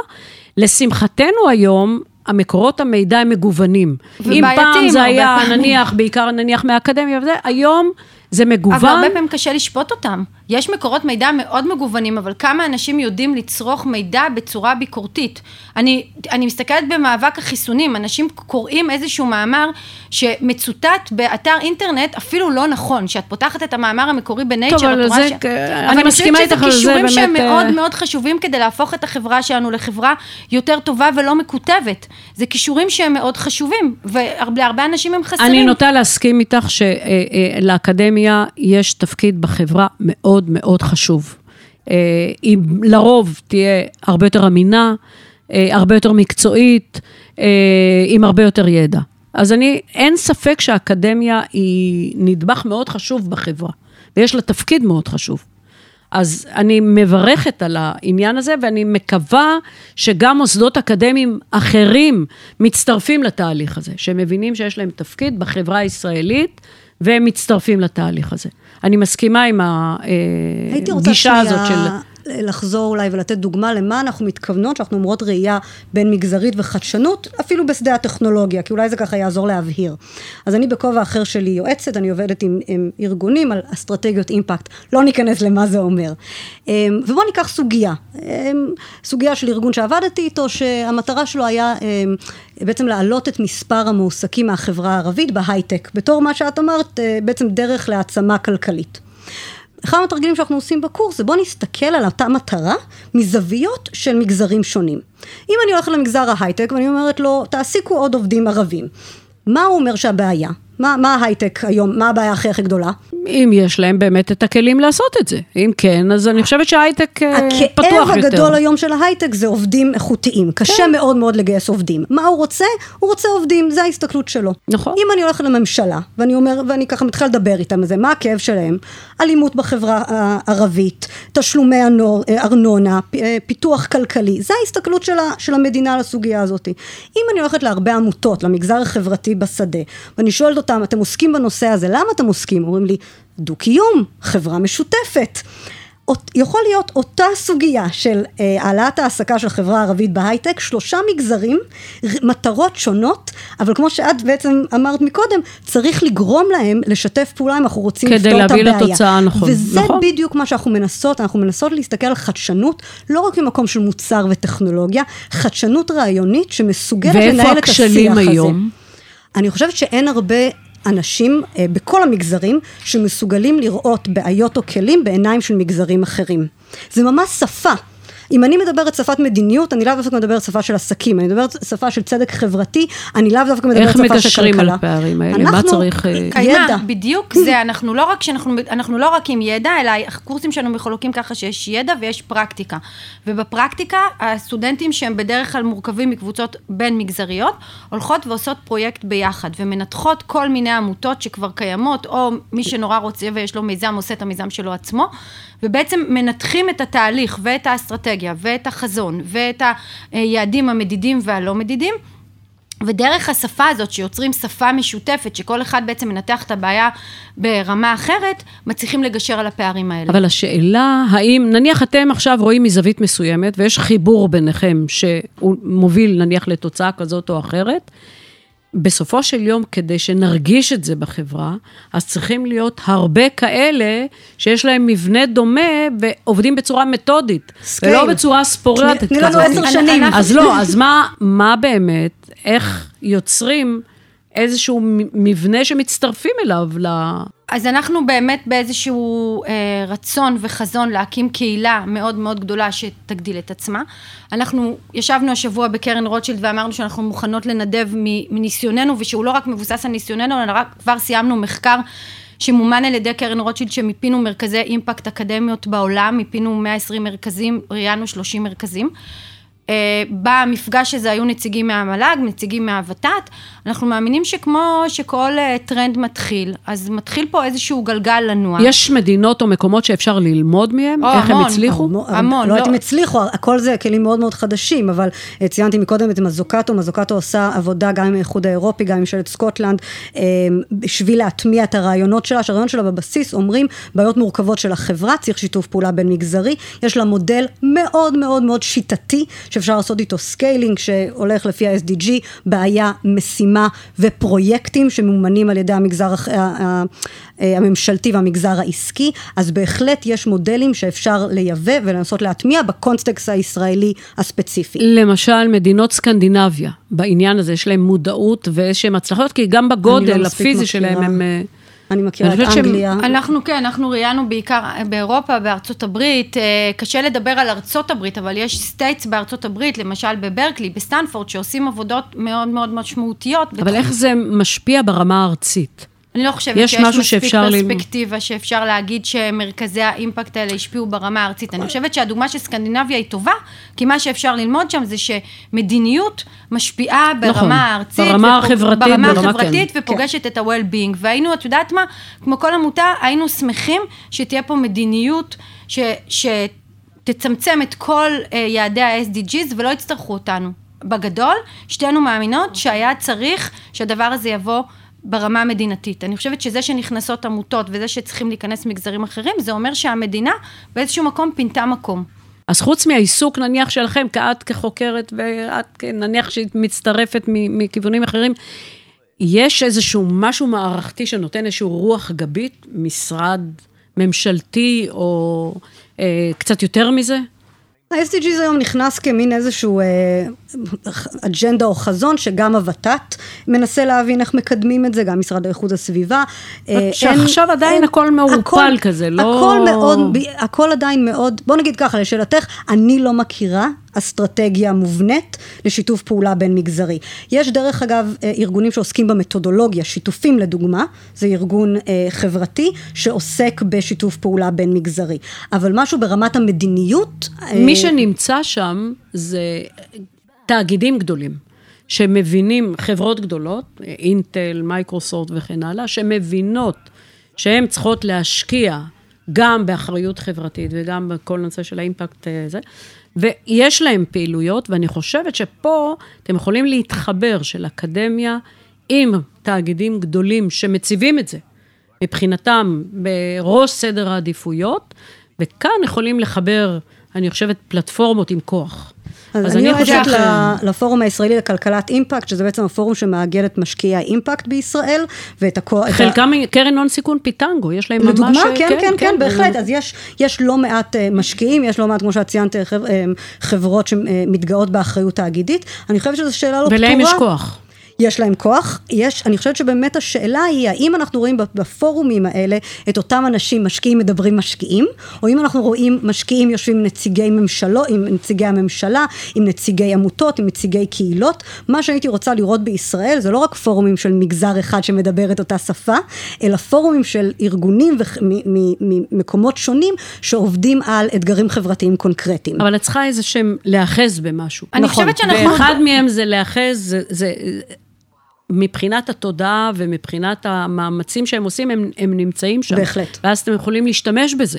לשמחתנו היום, המקורות המידע הם מגוונים. אם פעם זה היה, פעמים. נניח, בעיקר נניח מהאקדמיה וזה, היום זה מגוון. אבל הרבה פעמים קשה לשפוט אותם. יש מקורות מידע מאוד מגוונים, אבל כמה אנשים יודעים לצרוך מידע בצורה ביקורתית. אני, אני מסתכלת במאבק החיסונים, אנשים קוראים איזשהו מאמר שמצוטט באתר אינטרנט אפילו לא נכון, שאת פותחת את המאמר המקורי בנייצ'ר, טוב, אבל זה- ש... אני אבל מסכימה איתך על אני זה, חושבת שזה כישורים באמת, שהם מאוד אה, מאוד חשובים כדי להפוך את החברה שלנו לחברה יותר טובה ולא מקוטבת. זה כישורים שהם מאוד חשובים, ולהרבה אנשים הם חסרים. אני נוטה להסכים איתך שלאקדמיה יש תפקיד בחברה מאוד מאוד חשוב. אה, היא לרוב תהיה הרבה יותר אמינה, אה, הרבה יותר מקצועית, אה, עם הרבה יותר ידע. אז אני, אין ספק שהאקדמיה היא נדבך מאוד חשוב בחברה, ויש לה תפקיד מאוד חשוב. אז אני מברכת על העניין הזה, ואני מקווה שגם מוסדות אקדמיים אחרים מצטרפים לתהליך הזה, שהם מבינים שיש להם תפקיד בחברה הישראלית, והם מצטרפים לתהליך הזה. אני מסכימה עם רוצה הגישה הזאת של... לחזור אולי ולתת דוגמה למה אנחנו מתכוונות, שאנחנו אומרות ראייה בין מגזרית וחדשנות, אפילו בשדה הטכנולוגיה, כי אולי זה ככה יעזור להבהיר. אז אני בכובע אחר שלי יועצת, אני עובדת עם, עם ארגונים על אסטרטגיות אימפקט, לא ניכנס למה זה אומר. אמ, ובואו ניקח סוגיה, אמ, סוגיה של ארגון שעבדתי איתו, שהמטרה שלו היה אמ, בעצם להעלות את מספר המועסקים מהחברה הערבית בהייטק, בתור מה שאת אמרת, אה, בעצם דרך להעצמה כלכלית. אחד מהתרגילים שאנחנו עושים בקורס זה בוא נסתכל על אותה מטרה מזוויות של מגזרים שונים. אם אני הולכת למגזר ההייטק ואני אומרת לו, תעסיקו עוד עובדים ערבים, מה הוא אומר שהבעיה? מה, מה ההייטק היום, מה הבעיה הכי הכי גדולה? אם יש להם באמת את הכלים לעשות את זה. אם כן, אז אני חושבת שההייטק אה, פתוח הכאב יותר. הגדול היום של ההייטק זה עובדים איכותיים. קשה כן. מאוד מאוד לגייס עובדים. מה הוא רוצה? הוא רוצה עובדים, זה ההסתכלות שלו. נכון. אם אני הולכת לממשלה, ואני אומר, ואני ככה מתחילה לדבר איתם על זה, מה הכאב שלהם? אלימות בחברה הערבית, תשלומי הנור- אה, ארנונה, אה, פיתוח כלכלי, זה ההסתכלות של, ה, של המדינה על הסוגיה הזאת. אם אני הולכת להרבה עמותות, למגזר החברתי בשדה, ואני שואלת אותם, אתם עוסקים בנושא הזה, למה אתם עוסקים? אומרים לי, דו-קיום, חברה משותפת. יכול להיות אותה סוגיה של אה, העלאת ההעסקה של החברה הערבית בהייטק, שלושה מגזרים, מטרות שונות, אבל כמו שאת בעצם אמרת מקודם, צריך לגרום להם לשתף פעולה אם אנחנו רוצים כדי לפתור את להביא הבעיה. לתוצאה, נכון, וזה נכון. בדיוק מה שאנחנו מנסות, אנחנו מנסות להסתכל על חדשנות, לא רק ממקום של מוצר וטכנולוגיה, חדשנות רעיונית שמסוגלת ואיפה לנהל את השיח הזה. הכשלים היום? אני חושבת שאין הרבה אנשים אה, בכל המגזרים שמסוגלים לראות בעיות או כלים בעיניים של מגזרים אחרים. זה ממש שפה. אם אני מדברת שפת מדיניות, אני לאו דווקא מדברת שפה של עסקים, אני מדברת שפה של צדק חברתי, אני לאו דווקא מדברת איך שפה של כלכלה. מגשרים על הפערים האלה? מה אנחנו- צריך, אה, קיימה, ידע. בדיוק זה, אנחנו לא רק שאנחנו, אנחנו לא רק עם ידע, אלא הקורסים שלנו מחולקים ככה שיש ידע ויש פרקטיקה. ובפרקטיקה, הסטודנטים שהם בדרך כלל מורכבים מקבוצות בין מגזריות, הולכות ועושות פרויקט ביחד, ומנתחות כל מיני עמותות שכבר קיימות, או מי שנורא רוצה ויש לו מיזם, עושה את המיזם שלו עצמו, ובעצם מנתחים את התהליך ואת האסטרטגיה ואת החזון ואת היעדים המדידים והלא מדידים. ודרך השפה הזאת, שיוצרים שפה משותפת, שכל אחד בעצם מנתח את הבעיה ברמה אחרת, מצליחים לגשר על הפערים האלה. אבל השאלה, האם, נניח אתם עכשיו רואים מזווית מסוימת, ויש חיבור ביניכם שהוא מוביל נניח לתוצאה כזאת או אחרת, בסופו של יום, כדי שנרגיש את זה בחברה, אז צריכים להיות הרבה כאלה שיש להם מבנה דומה ועובדים בצורה מתודית, scale. ולא בצורה ספורדית. תני לנו. עשר שנים. אז לא, אז מה, מה באמת, איך יוצרים איזשהו מבנה שמצטרפים אליו ל... אז אנחנו באמת באיזשהו אה, רצון וחזון להקים קהילה מאוד מאוד גדולה שתגדיל את עצמה. אנחנו ישבנו השבוע בקרן רוטשילד ואמרנו שאנחנו מוכנות לנדב מניסיוננו, ושהוא לא רק מבוסס על ניסיוננו, אלא רק כבר סיימנו מחקר שמומן על ידי קרן רוטשילד, שמיפינו מרכזי אימפקט אקדמיות בעולם, מיפינו 120 מרכזים, ראיינו 30 מרכזים. אה, במפגש הזה היו נציגים מהמל"ג, נציגים מהוות"ת, אנחנו מאמינים שכמו שכל אה, טרנד מתחיל, אז מתחיל פה איזשהו גלגל לנוע. יש מדינות או מקומות שאפשר ללמוד מהם? או, איך הם המון. הצליחו? המון, המון, לא לא. יודעת אם הצליחו, הכל זה כלים מאוד מאוד חדשים, אבל אה, ציינתי מקודם את מזוקטו, מזוקטו עושה עבודה גם עם האיחוד האירופי, גם עם ממשלת סקוטלנד, אה, בשביל להטמיע את הרעיונות שלה, שהרעיון שלה בבסיס אומרים, בעיות מורכבות של החברה, צריך שיתוף פעולה בין מגזרי, יש לה מודל מאוד מאוד מאוד שיטתי, שאפשר לעשות איתו scaling, שהולך לפי ה-SDG, בעיה, משימה ופרויקטים שממומנים על ידי המגזר אה, הממשלתי והמגזר העסקי, אז בהחלט יש מודלים שאפשר לייבא ולנסות להטמיע בקונטקסט הישראלי הספציפי. למשל, מדינות סקנדינביה, בעניין הזה יש להם מודעות ואיזשהן הצלחות, כי גם אני בגודל לא הפיזי שלהם מכירה. הם... אני מכירה אני את אנגליה. אנחנו כן, אנחנו ראיינו בעיקר באירופה, בארצות הברית, אה, קשה לדבר על ארצות הברית, אבל יש states בארצות הברית, למשל בברקלי, בסטנפורד, שעושים עבודות מאוד מאוד משמעותיות. אבל בתחום- איך זה משפיע ברמה הארצית? אני לא חושבת יש שיש משהו מספיק. פרספקטיבה שאפשר להגיד שמרכזי האימפקט האלה השפיעו ברמה הארצית. אני חושבת שהדוגמה של סקנדינביה היא טובה, כי מה שאפשר ללמוד שם זה שמדיניות משפיעה ברמה נכון. הארצית. ברמה ופוג- החברתית, ברמה החברתית, כן. ופוגשת את ה-well-being. והיינו, את יודעת מה? כמו כל עמותה, היינו שמחים שתהיה פה מדיניות ש... ש... תצמצם את כל אה, יעדי ה-SDGs ולא יצטרכו אותנו. בגדול, שתינו מאמינות שהיה צריך שהדבר הזה יבוא ברמה המדינתית. אני חושבת שזה שנכנסות עמותות וזה שצריכים להיכנס מגזרים אחרים, זה אומר שהמדינה באיזשהו מקום פינתה מקום. אז חוץ מהעיסוק נניח שלכם, כאת כחוקרת ואת כ- נניח שהיא מצטרפת מ- מכיוונים אחרים, יש איזשהו משהו מערכתי שנותן איזשהו רוח גבית, משרד ממשלתי או אה, קצת יותר מזה? ה-SDGs היום נכנס כמין איזשהו אה, אג'נדה או חזון שגם הוות"ת מנסה להבין איך מקדמים את זה, גם משרד איכות הסביבה. אה, שעכשיו עדיין הכל מעורפל כזה, לא- הכל מאוד, הכל עדיין מאוד, בוא נגיד ככה, לשאלתך, אני לא מכירה אסטרטגיה מובנית לשיתוף פעולה בין מגזרי. יש דרך אגב אה, ארגונים שעוסקים במתודולוגיה, שיתופים לדוגמה, זה ארגון אה, חברתי שעוסק בשיתוף פעולה בין מגזרי. אבל משהו ברמת המדיניות... אה, מי שנמצא שם זה תאגידים גדולים, שמבינים, חברות גדולות, אינטל, מייקרוסופט וכן הלאה, שמבינות שהן צריכות להשקיע גם באחריות חברתית וגם בכל נושא של האימפקט הזה, ויש להם פעילויות, ואני חושבת שפה אתם יכולים להתחבר של אקדמיה עם תאגידים גדולים שמציבים את זה. מבחינתם בראש סדר העדיפויות, וכאן יכולים לחבר, אני חושבת, פלטפורמות עם כוח. אז, אני חושבת- הולכת ל- לפורום הישראלי לכלכלת אימפקט, שזה בעצם הפורום שמאגד את משקיעי האימפקט בישראל, ואת הכוח... חלקם קרן הון סיכון פיטנגו, יש להם ממש... לדוגמה, כן, כן, כן, בהחלט. אז- אז יש, יש לא מעט אה, משקיעים, יש לא מעט, כמו שאת ציינת, חב- אה, חברות שמתגאות באחריות תאגידית. אני חושבת שזו שאלה לא פתורה. ולהם יש כוח. יש להם כוח, יש, אני חושבת שבאמת השאלה היא, האם אנחנו רואים בפורומים האלה את אותם אנשים משקיעים מדברים משקיעים, או אם אנחנו רואים משקיעים יושבים עם נציגי ממשלו, עם נציגי הממשלה, עם נציגי עמותות, עם נציגי קהילות. מה שהייתי רוצה לראות בישראל זה לא רק פורומים של מגזר אחד שמדבר את אותה שפה, אלא פורומים של ארגונים ממקומות שונים שעובדים על אתגרים חברתיים קונקרטיים. אבל את צריכה איזה שהם להיאחז במשהו. אני נכון. חושבת שאנחנו... ואחד מהם זה להיאחז, זה, זה, מבחינת התודעה ומבחינת המאמצים שהם עושים, הם, הם נמצאים שם. בהחלט. ואז אתם יכולים להשתמש בזה.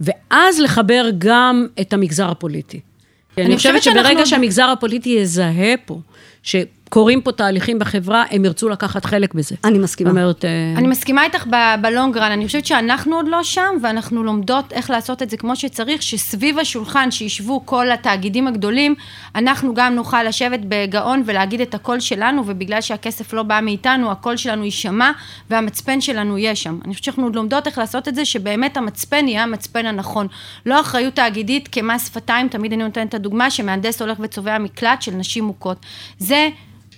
ואז לחבר גם את המגזר הפוליטי. אני, אני חושבת שברגע שאנחנו- שהמגזר הפוליטי יזהה פה, שקורים פה תהליכים בחברה, הם ירצו לקחת חלק בזה. אני מסכימה. זאת אומרת, אה, אני מסכימה איתך בלונגרן, אני חושבת שאנחנו עוד לא שם, ואנחנו לומדות איך לעשות את זה כמו שצריך, שסביב השולחן שישבו כל התאגידים הגדולים, אנחנו גם נוכל לשבת בגאון ולהגיד את הקול שלנו, ובגלל שהכסף לא בא מאיתנו, הקול שלנו יישמע, והמצפן שלנו יהיה שם. אני חושבת שאנחנו עוד לומדות איך לעשות את זה, שבאמת המצפן יהיה המצפן הנכון. לא אחריות תאגידית כמס שפתיים, תמיד אני נותנת את הדוגמה, שמהנדס הולך וצובע מקלט של נשים מוכות. זה...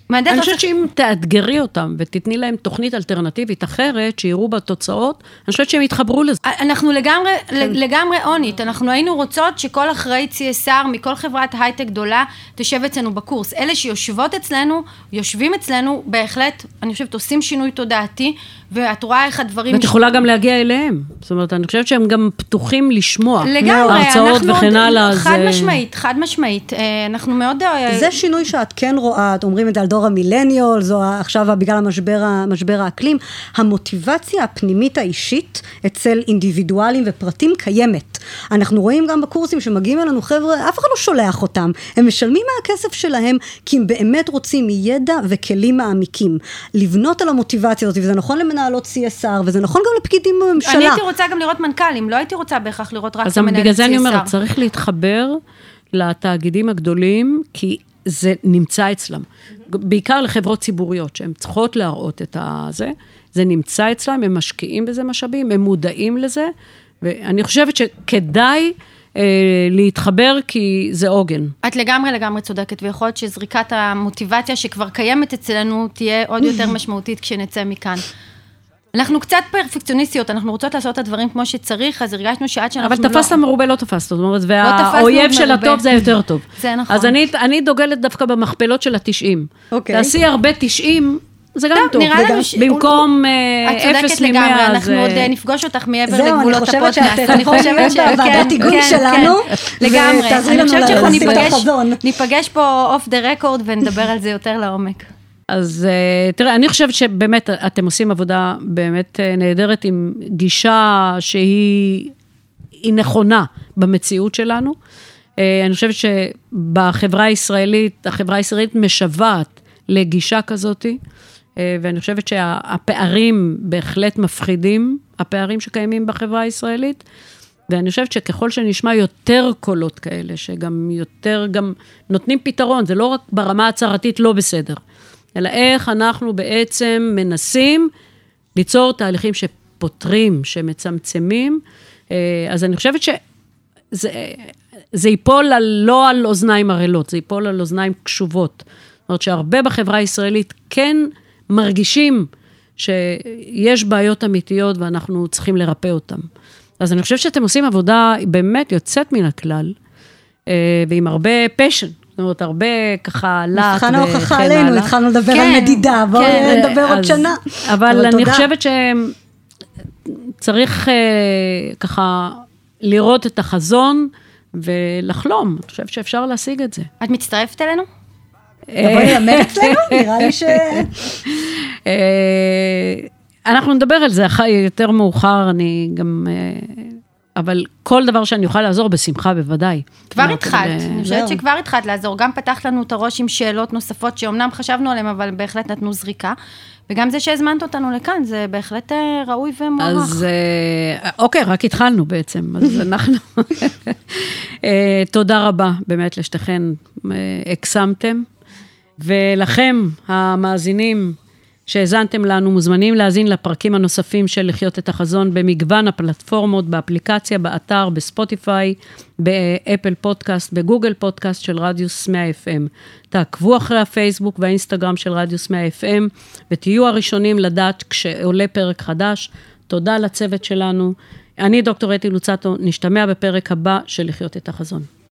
מהנדס אני לא חושבת שאם תאתגרי אותם ותתני להם תוכנית אלטרנטיבית אחרת, שיראו בתוצאות, אני חושבת שהם יתחברו לזה. אנחנו לגמרי, כן. לגמרי אונית, אנחנו היינו רוצות שכל אחראית CSR מכל חברת הייטק גדולה תשב אצלנו בקורס. אלה שיושבות אצלנו, יושבים אצלנו, בהחלט, אני חושבת, עושים שינוי תודעתי, ואת רואה איך הדברים... ואת יכולה גם להגיע אליהם. זאת אומרת, אני חושבת שהם גם פתוחים לשמוע. לגמרי, הרצאות אנחנו וכן הלאה. חד אה, משמעית, חד משמעית. אה, אנחנו מאוד... אה, זה שינוי שאת כן רואה, את אומרים את זה על דור המילניול, זו עכשיו בגלל המשבר, ה- משבר האקלים, המוטיבציה הפנימית האישית אצל אינדיבידואלים ופרטים קיימת. אנחנו רואים גם בקורסים שמגיעים אלינו חבר'ה, אף אחד לא שולח אותם, הם משלמים מהכסף שלהם כי הם באמת רוצים ידע וכלים מעמיקים. לבנות על המוטיבציה הזאת, וזה נכון למנהלות CSR, וזה נכון גם לפקידים בממשלה. אני הייתי רוצה גם לראות מנכ"לים, לא הייתי רוצה בהכרח לראות רק אז את המנהלת בגלל זה אני CSR. אומרת, צריך להתחבר לתאגידים הגדולים, כי זה נמצא אצלם. בעיקר לחברות ציבוריות, שהן צריכות להראות את הזה, זה נמצא אצלם, הם משקיעים בזה משאבים, הם מודעים לזה, ואני חושבת שכדאי אה, להתחבר, כי זה עוגן. את לגמרי לגמרי צודקת, ויכול להיות שזריקת המוטיבציה שכבר קיימת אצלנו תהיה עוד יותר משמעותית כשנצא מכאן. אנחנו קצת פרפקציוניסטיות, אנחנו רוצות לעשות את הדברים כמו שצריך, אז הרגשנו שעד שאנחנו אבל לא... תפסת מרובה, לא תפסת, זאת אומרת, תפסנו והאויב של מרובה. הטוב זה היותר טוב. זה נכון. אז אני, אני דוגלת דווקא במכפלות של התשעים. אוקיי. תעשי הרבה תשעים, זה גם טוב, טוב. נראה לנו ש- במקום אה, את צודקת אפס לגמרי, ממאה, אנחנו עוד אה, נפגוש אותך מעבר זהו, אני לגבולות חושבת שאת הפודקאסט. אני תבואי חושבת ש... לוועדת כן, היגוי כן, שלנו, כן, לגמרי. אני חושבת שאנחנו. ניפגש פה אוף דה רקורד ונדבר על זה יותר לעומק. אז אה, תראה, אני חושבת שבאמת אתם עושים עבודה באמת אה, נהדרת עם גישה שהיא היא נכונה במציאות שלנו. אה, אני חושבת שבחברה הישראלית, החברה הישראלית משוועת לגישה כזאת, ואני חושבת שהפערים בהחלט מפחידים, הפערים שקיימים בחברה הישראלית. ואני חושבת שככל שנשמע יותר קולות כאלה, שגם יותר גם נותנים פתרון, זה לא רק ברמה הצהרתית לא בסדר, אלא איך אנחנו בעצם מנסים ליצור תהליכים שפותרים, שמצמצמים. אה, אז אני חושבת שזה זה ייפול על, לא על אוזניים ערלות, זה ייפול על אוזניים קשובות. זאת אומרת שהרבה בחברה הישראלית כן מרגישים שיש בעיות אמיתיות ואנחנו צריכים לרפא אותן. אז אני חושבת שאתם עושים עבודה באמת יוצאת מן הכלל, אה, ועם הרבה פשן, זאת אומרת, הרבה ככה להט מבחן ההוכחה וכן עלינו, הלאה. התחלנו לדבר כן, על מדידה, בואו כן, נדבר עוד אז- שנה. אבל אני תודה. חושבת שצריך אה, ככה לראות את החזון ולחלום. אני חושבת שאפשר להשיג את זה. את מצטרפת אלינו? תבואי ללמד אצלנו, נראה לי ש... אה, אנחנו נדבר על זה יותר מאוחר, אני גם... אבל כל דבר שאני אוכל לעזור, בשמחה, בוודאי. כבר התחלת, אה, אני חושבת. שכבר התחלת לעזור. גם פתחת לנו את הראש עם שאלות נוספות שאומנם חשבנו עליהן, אבל בהחלט נתנו זריקה. וגם זה שהזמנת אותנו לכאן, זה בהחלט אה, ראוי ומוערך. אז אה, אוקיי, רק התחלנו בעצם, אז אנחנו... תודה רבה, באמת, לשתיכן הקסמתם. ולכם, המאזינים, שהאזנתם לנו, מוזמנים להאזין לפרקים הנוספים של לחיות את החזון במגוון הפלטפורמות, באפליקציה, באתר, בספוטיפיי, באפל פודקאסט, בגוגל פודקאסט של רדיוס 100 FM. תעקבו אחרי הפייסבוק והאינסטגרם של רדיוס 100 FM, ותהיו הראשונים לדעת כשעולה פרק חדש. תודה לצוות שלנו. אני דוקטור אתי לוצטו, נשתמע בפרק הבא של לחיות את החזון.